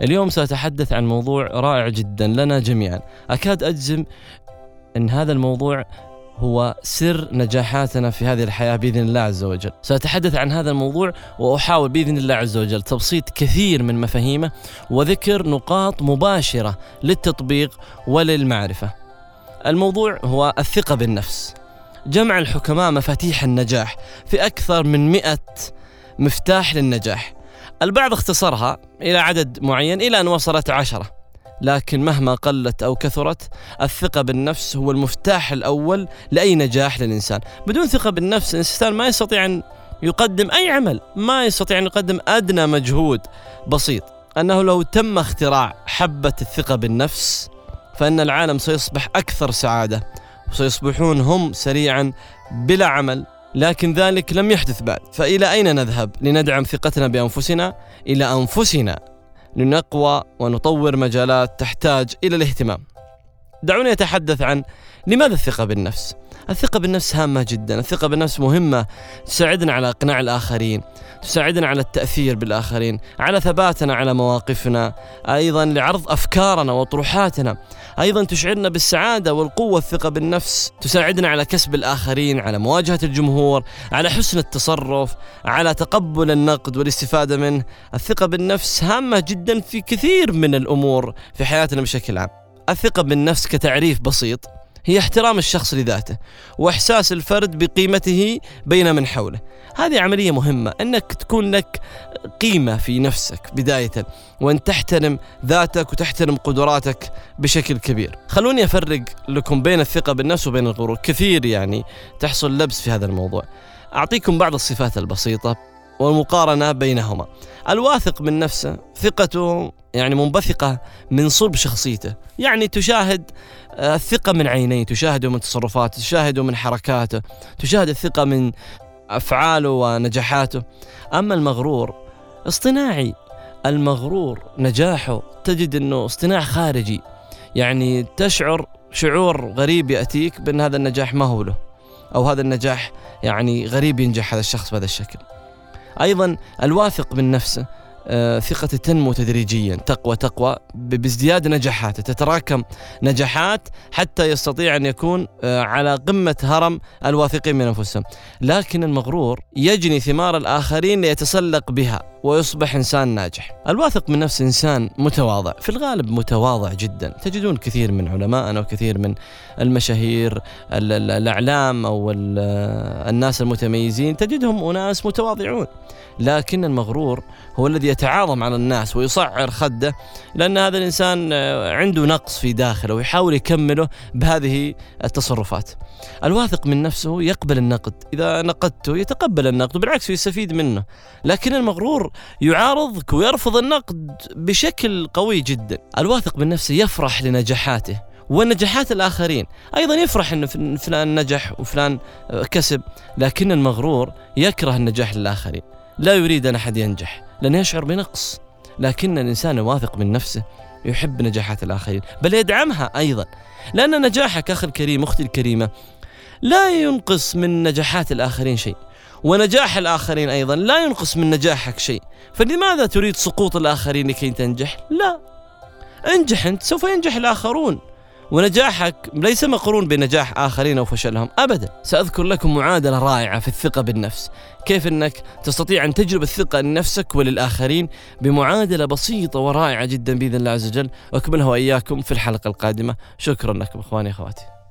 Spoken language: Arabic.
اليوم سأتحدث عن موضوع رائع جدا لنا جميعا. أكاد أجزم أن هذا الموضوع هو سر نجاحاتنا في هذه الحياة بإذن الله عز وجل. سأتحدث عن هذا الموضوع وأحاول بإذن الله عز وجل تبسيط كثير من مفاهيمه وذكر نقاط مباشرة للتطبيق وللمعرفة. الموضوع هو الثقة بالنفس. جمع الحكماء مفاتيح النجاح في أكثر من مئة مفتاح للنجاح. البعض اختصرها إلى عدد معين إلى أن وصلت عشرة لكن مهما قلت أو كثرت الثقة بالنفس هو المفتاح الأول لأي نجاح للإنسان. بدون ثقة بالنفس الإنسان ما يستطيع أن يقدم أي عمل ما يستطيع أن يقدم أدنى مجهود بسيط. أنه لو تم اختراع حبة الثقة بالنفس فإن العالم سيصبح أكثر سعادة وسيصبحون هم سريعا بلا عمل. لكن ذلك لم يحدث بعد. فإلى أين نذهب لندعم ثقتنا بأنفسنا؟ إلى أنفسنا. لنقوى ونطور مجالات تحتاج إلى الاهتمام. دعوني أتحدث عن لماذا الثقة بالنفس؟ الثقة بالنفس هامة جدا الثقة بالنفس مهمة تساعدنا على إقناع الآخرين تساعدنا على التأثير بالآخرين على ثباتنا على مواقفنا أيضا لعرض أفكارنا وطروحاتنا أيضا تشعرنا بالسعادة والقوة الثقة بالنفس تساعدنا على كسب الآخرين على مواجهة الجمهور على حسن التصرف على تقبل النقد والاستفادة منه. الثقة بالنفس هامة جدا في كثير من الأمور في حياتنا بشكل عام. الثقة بالنفس كتعريف بسيط هي احترام الشخص لذاته وإحساس الفرد بقيمته بين من حوله. هذه عملية مهمة إنك تكون لك قيمة في نفسك بداية وإن تحترم ذاتك وتحترم قدراتك بشكل كبير. خلوني أفرق لكم بين الثقة بالنفس وبين الغرور. كثير يعني تحصل لبس في هذا الموضوع. أعطيكم بعض الصفات البسيطة والمقارنة بينهما. الواثق من نفسه ثقته يعني منبثقة من صلب شخصيته. يعني تشاهد الثقة من عينيه تشاهده من تصرفاته تشاهده من حركاته تشاهد الثقة من أفعاله ونجاحاته. أما المغرور اصطناعي. المغرور نجاحه تجد أنه اصطناع خارجي. يعني تشعر شعور غريب يأتيك بأن هذا النجاح ما هو له أو هذا النجاح يعني غريب ينجح هذا الشخص بهذا الشكل. أيضا الواثق من نفسه. آه، ثقته تنمو تدريجيا تقوى تقوى بازدياد نجاحاته تتراكم نجاحات حتى يستطيع أن يكون آه، على قمة هرم الواثقين من أنفسهم. لكن المغرور يجني ثمار الآخرين ليتسلق بها. ويصبح إنسان ناجح. الواثق من نفسه إنسان متواضع، في الغالب متواضع جدا، تجدون كثير من علمائنا وكثير من المشاهير الأعلام أو الناس المتميزين تجدهم أناس متواضعون. لكن المغرور هو الذي يتعاظم على الناس ويصعر خده لأن هذا الإنسان عنده نقص في داخله ويحاول يكمله بهذه التصرفات. الواثق من نفسه يقبل النقد، إذا نقدته يتقبل النقد وبالعكس يستفيد منه. لكن المغرور يعارضك ويرفض النقد بشكل قوي جدا. الواثق من نفسه يفرح لنجاحاته ونجاحات الآخرين. أيضا يفرح أن فلان نجح وفلان كسب لكن المغرور يكره النجاح للآخرين. لا يريد أن أحد ينجح لأنه يشعر بنقص. لكن الإنسان الواثق من نفسه يحب نجاحات الآخرين بل يدعمها أيضا. لأن نجاحك أخي الكريم أختي الكريمة لا ينقص من نجاحات الآخرين شيء. ونجاح الآخرين أيضا. لا ينقص من نجاحك شيء. فلماذا تريد سقوط الآخرين لكي تنجح؟ لا. انجح أنت. سوف ينجح الآخرون. ونجاحك ليس مقرون بنجاح آخرين أو فشلهم. أبدا. سأذكر لكم معادلة رائعة في الثقة بالنفس. كيف أنك تستطيع أن تجلب الثقة لنفسك وللآخرين بمعادلة بسيطة ورائعة جدا بإذن الله عز وجل. وأكملها وإياكم في الحلقة القادمة. شكرا لكم إخواني أخواتي.